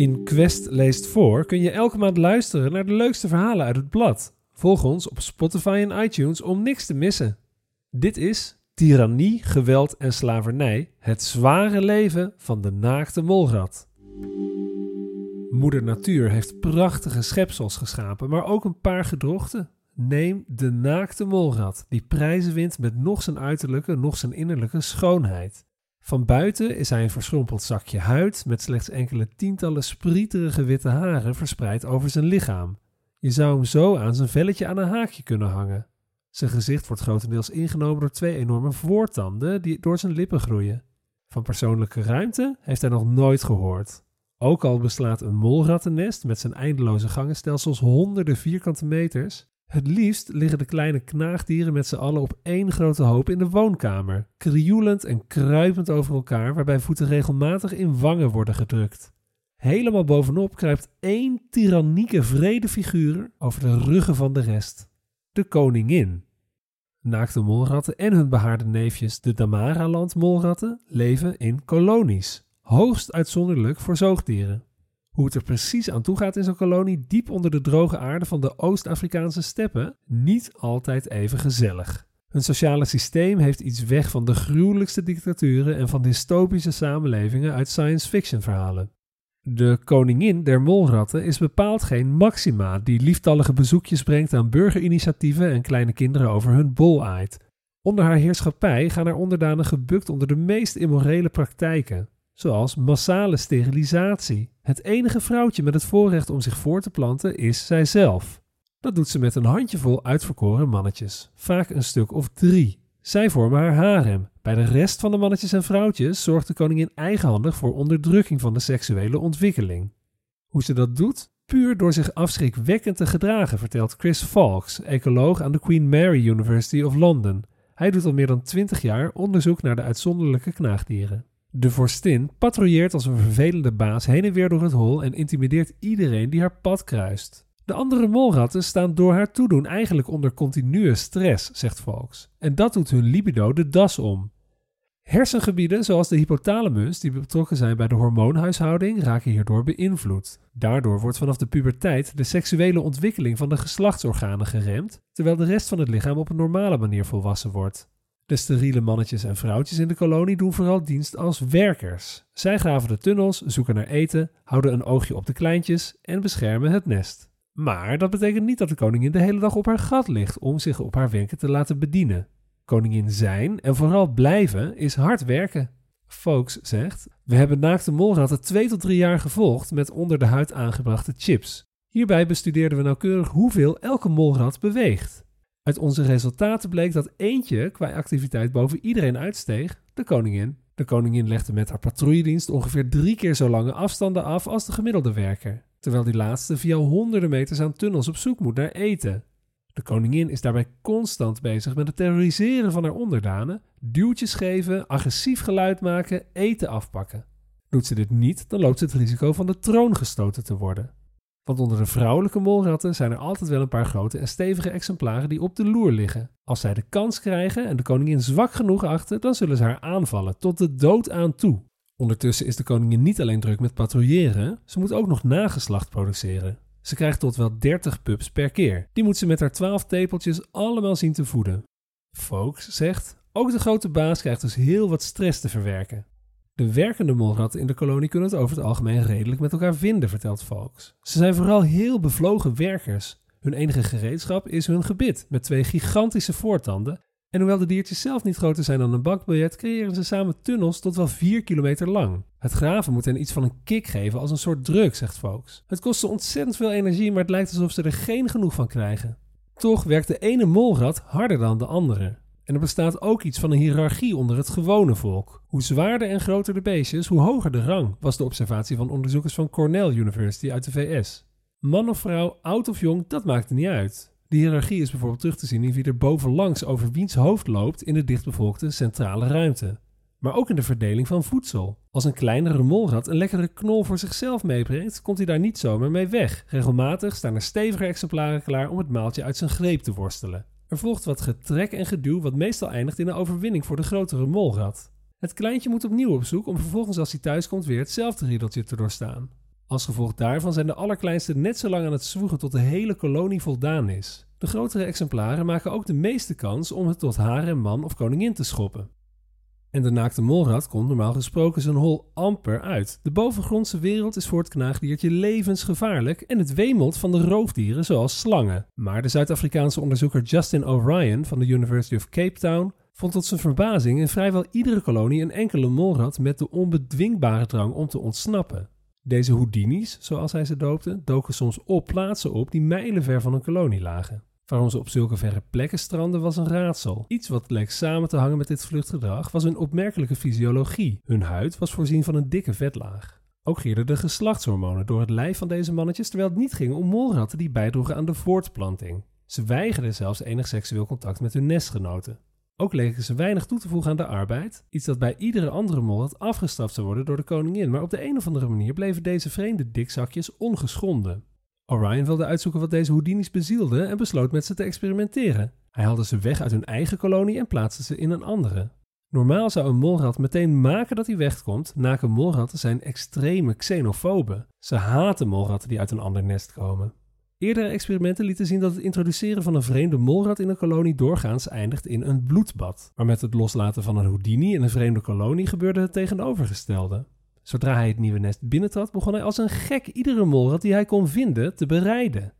In Quest leest voor kun je elke maand luisteren naar de leukste verhalen uit het blad. Volg ons op Spotify en iTunes om niks te missen. Dit is Tirannie, Geweld en Slavernij: Het zware leven van de naakte molrat. Moeder Natuur heeft prachtige schepsels geschapen, maar ook een paar gedrochten. Neem de naakte molrat, die prijzen wint met nog zijn uiterlijke, nog zijn innerlijke schoonheid. Van buiten is hij een verschrompeld zakje huid met slechts enkele tientallen sprieterige witte haren verspreid over zijn lichaam. Je zou hem zo aan zijn velletje aan een haakje kunnen hangen. Zijn gezicht wordt grotendeels ingenomen door twee enorme voortanden die door zijn lippen groeien. Van persoonlijke ruimte heeft hij nog nooit gehoord. Ook al beslaat een molrattennest met zijn eindeloze gangenstelsels honderden vierkante meters, het liefst liggen de kleine knaagdieren met z'n allen op één grote hoop in de woonkamer, krioelend en kruipend over elkaar, waarbij voeten regelmatig in wangen worden gedrukt. Helemaal bovenop kruipt één tyrannieke vredefiguur over de ruggen van de rest: de koningin. Naakte molratten en hun behaarde neefjes, de Damara-land-molratten, leven in kolonies, hoogst uitzonderlijk voor zoogdieren. Hoe het er precies aan toe gaat in zo'n kolonie diep onder de droge aarde van de Oost-Afrikaanse steppen, niet altijd even gezellig. Hun sociale systeem heeft iets weg van de gruwelijkste dictaturen en van dystopische samenlevingen uit science fiction verhalen. De koningin der molratten is bepaald geen Maxima die lieftallige bezoekjes brengt aan burgerinitiatieven en kleine kinderen over hun bol aait. Onder haar heerschappij gaan haar onderdanen gebukt onder de meest immorele praktijken zoals massale sterilisatie. Het enige vrouwtje met het voorrecht om zich voor te planten is zijzelf. Dat doet ze met een handjevol uitverkoren mannetjes, vaak een stuk of drie. Zij vormen haar harem. Bij de rest van de mannetjes en vrouwtjes zorgt de koningin eigenhandig voor onderdrukking van de seksuele ontwikkeling. Hoe ze dat doet? Puur door zich afschrikwekkend te gedragen, vertelt Chris Fawkes, ecoloog aan de Queen Mary University of London. Hij doet al meer dan 20 jaar onderzoek naar de uitzonderlijke knaagdieren. De vorstin patrouilleert als een vervelende baas heen en weer door het hol en intimideert iedereen die haar pad kruist. De andere molratten staan door haar toedoen eigenlijk onder continue stress, zegt Volks. En dat doet hun libido de das om. Hersengebieden zoals de hypothalamus, die betrokken zijn bij de hormoonhuishouding, raken hierdoor beïnvloed. Daardoor wordt vanaf de puberteit de seksuele ontwikkeling van de geslachtsorganen geremd, terwijl de rest van het lichaam op een normale manier volwassen wordt. De steriele mannetjes en vrouwtjes in de kolonie doen vooral dienst als werkers. Zij graven de tunnels, zoeken naar eten, houden een oogje op de kleintjes en beschermen het nest. Maar dat betekent niet dat de koningin de hele dag op haar gat ligt om zich op haar wenken te laten bedienen. Koningin zijn en vooral blijven is hard werken. Folks zegt: We hebben naakte molratten twee tot drie jaar gevolgd met onder de huid aangebrachte chips. Hierbij bestudeerden we nauwkeurig hoeveel elke molrat beweegt. Uit onze resultaten bleek dat eentje qua activiteit boven iedereen uitsteeg, de koningin. De koningin legde met haar patrouilledienst ongeveer drie keer zo lange afstanden af als de gemiddelde werker, terwijl die laatste via honderden meters aan tunnels op zoek moet naar eten. De koningin is daarbij constant bezig met het terroriseren van haar onderdanen, duwtjes geven, agressief geluid maken, eten afpakken. Doet ze dit niet, dan loopt ze het risico van de troon gestoten te worden. Want onder de vrouwelijke molratten zijn er altijd wel een paar grote en stevige exemplaren die op de loer liggen. Als zij de kans krijgen en de koningin zwak genoeg achten, dan zullen ze haar aanvallen, tot de dood aan toe. Ondertussen is de koningin niet alleen druk met patrouilleren, ze moet ook nog nageslacht produceren. Ze krijgt tot wel 30 pups per keer. Die moet ze met haar 12 tepeltjes allemaal zien te voeden. Folks zegt, ook de grote baas krijgt dus heel wat stress te verwerken. De werkende molratten in de kolonie kunnen het over het algemeen redelijk met elkaar vinden, vertelt Volks. Ze zijn vooral heel bevlogen werkers. Hun enige gereedschap is hun gebit met twee gigantische voortanden. En hoewel de diertjes zelf niet groter zijn dan een bankbiljet, creëren ze samen tunnels tot wel 4 kilometer lang. Het graven moet hen iets van een kick geven als een soort druk, zegt Volks. Het kost ze ontzettend veel energie, maar het lijkt alsof ze er geen genoeg van krijgen. Toch werkt de ene molrat harder dan de andere. En er bestaat ook iets van een hiërarchie onder het gewone volk. Hoe zwaarder en groter de beestjes, hoe hoger de rang, was de observatie van onderzoekers van Cornell University uit de VS. Man of vrouw, oud of jong, dat maakte niet uit. De hiërarchie is bijvoorbeeld terug te zien in wie er bovenlangs over wiens hoofd loopt in de dichtbevolkte centrale ruimte. Maar ook in de verdeling van voedsel. Als een kleinere molrat een lekkere knol voor zichzelf meebrengt, komt hij daar niet zomaar mee weg. Regelmatig staan er stevige exemplaren klaar om het maaltje uit zijn greep te worstelen. Er volgt wat getrek en geduw, wat meestal eindigt in een overwinning voor de grotere molrat. Het kleintje moet opnieuw op zoek om vervolgens als hij thuis komt weer hetzelfde riedeltje te doorstaan. Als gevolg daarvan zijn de allerkleinste net zo lang aan het zwoegen tot de hele kolonie voldaan is. De grotere exemplaren maken ook de meeste kans om het tot haar en man of koningin te schoppen. En de naakte molrat komt normaal gesproken zijn hol amper uit. De bovengrondse wereld is voor het knaagdiertje levensgevaarlijk en het wemelt van de roofdieren zoals slangen. Maar de Zuid-Afrikaanse onderzoeker Justin O'Ryan van de University of Cape Town vond tot zijn verbazing in vrijwel iedere kolonie een enkele molrat met de onbedwingbare drang om te ontsnappen. Deze Houdini's, zoals hij ze doopte, doken soms op plaatsen op die mijlenver van een kolonie lagen. Waarom ze op zulke verre plekken stranden was een raadsel. Iets wat leek samen te hangen met dit vluchtgedrag was hun opmerkelijke fysiologie. Hun huid was voorzien van een dikke vetlaag. Ook gierden de geslachtshormonen door het lijf van deze mannetjes, terwijl het niet ging om molratten die bijdroegen aan de voortplanting. Ze weigerden zelfs enig seksueel contact met hun nestgenoten. Ook leken ze weinig toe te voegen aan de arbeid, iets dat bij iedere andere molrat afgestraft zou worden door de koningin, maar op de een of andere manier bleven deze vreemde dikzakjes ongeschonden. Orion wilde uitzoeken wat deze Houdini's bezielde en besloot met ze te experimenteren. Hij haalde ze weg uit hun eigen kolonie en plaatste ze in een andere. Normaal zou een molrat meteen maken dat hij wegkomt, naken molratten zijn extreme xenofoben. Ze haten molratten die uit een ander nest komen. Eerdere experimenten lieten zien dat het introduceren van een vreemde molrat in een kolonie doorgaans eindigt in een bloedbad. Maar met het loslaten van een Houdini in een vreemde kolonie gebeurde het tegenovergestelde. Zodra hij het nieuwe nest binnentrad, begon hij als een gek iedere molrat die hij kon vinden te bereiden.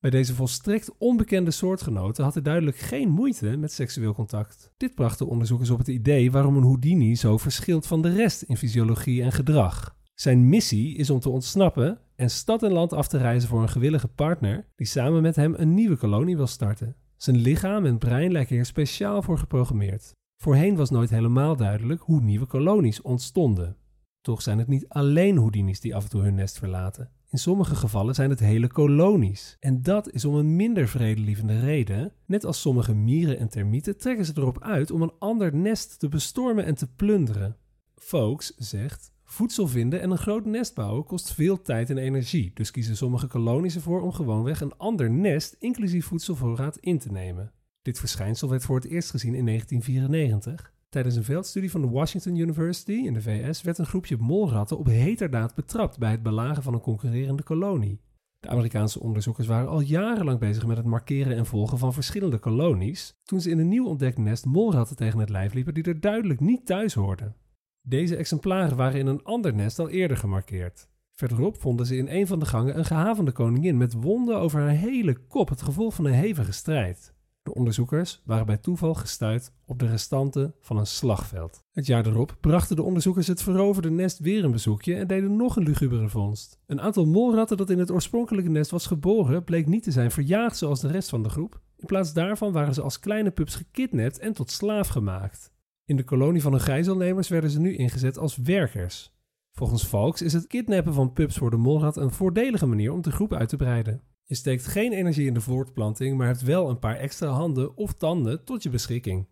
Bij deze volstrekt onbekende soortgenoten had hij duidelijk geen moeite met seksueel contact. Dit bracht de onderzoekers op het idee waarom een Houdini zo verschilt van de rest in fysiologie en gedrag. Zijn missie is om te ontsnappen en stad en land af te reizen voor een gewillige partner die samen met hem een nieuwe kolonie wil starten. Zijn lichaam en brein lijken hier speciaal voor geprogrammeerd. Voorheen was nooit helemaal duidelijk hoe nieuwe kolonies ontstonden. Toch zijn het niet alleen Houdini's die af en toe hun nest verlaten. In sommige gevallen zijn het hele kolonies. En dat is om een minder vredelievende reden. Net als sommige mieren en termieten trekken ze erop uit om een ander nest te bestormen en te plunderen. Folks zegt: Voedsel vinden en een groot nest bouwen kost veel tijd en energie, dus kiezen sommige kolonies ervoor om gewoonweg een ander nest, inclusief voedselvoorraad, in te nemen. Dit verschijnsel werd voor het eerst gezien in 1994. Tijdens een veldstudie van de Washington University in de VS werd een groepje molratten op heterdaad betrapt bij het belagen van een concurrerende kolonie. De Amerikaanse onderzoekers waren al jarenlang bezig met het markeren en volgen van verschillende kolonies, toen ze in een nieuw ontdekt nest molratten tegen het lijf liepen die er duidelijk niet thuis hoorden. Deze exemplaren waren in een ander nest al eerder gemarkeerd. Verderop vonden ze in een van de gangen een gehavende koningin met wonden over haar hele kop, het gevolg van een hevige strijd. De onderzoekers waren bij toeval gestuurd op de restanten van een slagveld. Het jaar erop brachten de onderzoekers het veroverde nest weer een bezoekje en deden nog een lugubere vondst. Een aantal molratten dat in het oorspronkelijke nest was geboren, bleek niet te zijn verjaagd zoals de rest van de groep. In plaats daarvan waren ze als kleine pups gekidnapt en tot slaaf gemaakt. In de kolonie van de gijzelnemers werden ze nu ingezet als werkers. Volgens Valks is het kidnappen van pups voor de molrat een voordelige manier om de groep uit te breiden. Je steekt geen energie in de voortplanting, maar hebt wel een paar extra handen of tanden tot je beschikking.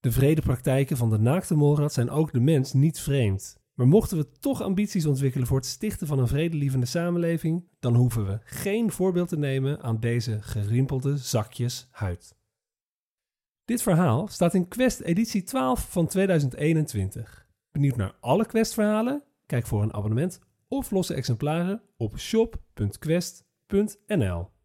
De vrede praktijken van de naakte molrat zijn ook de mens niet vreemd. Maar mochten we toch ambities ontwikkelen voor het stichten van een vredelievende samenleving, dan hoeven we geen voorbeeld te nemen aan deze gerimpelde zakjes huid. Dit verhaal staat in Quest editie 12 van 2021. Benieuwd naar alle Quest-verhalen? Kijk voor een abonnement of losse exemplaren op shop.quest.nl. .nl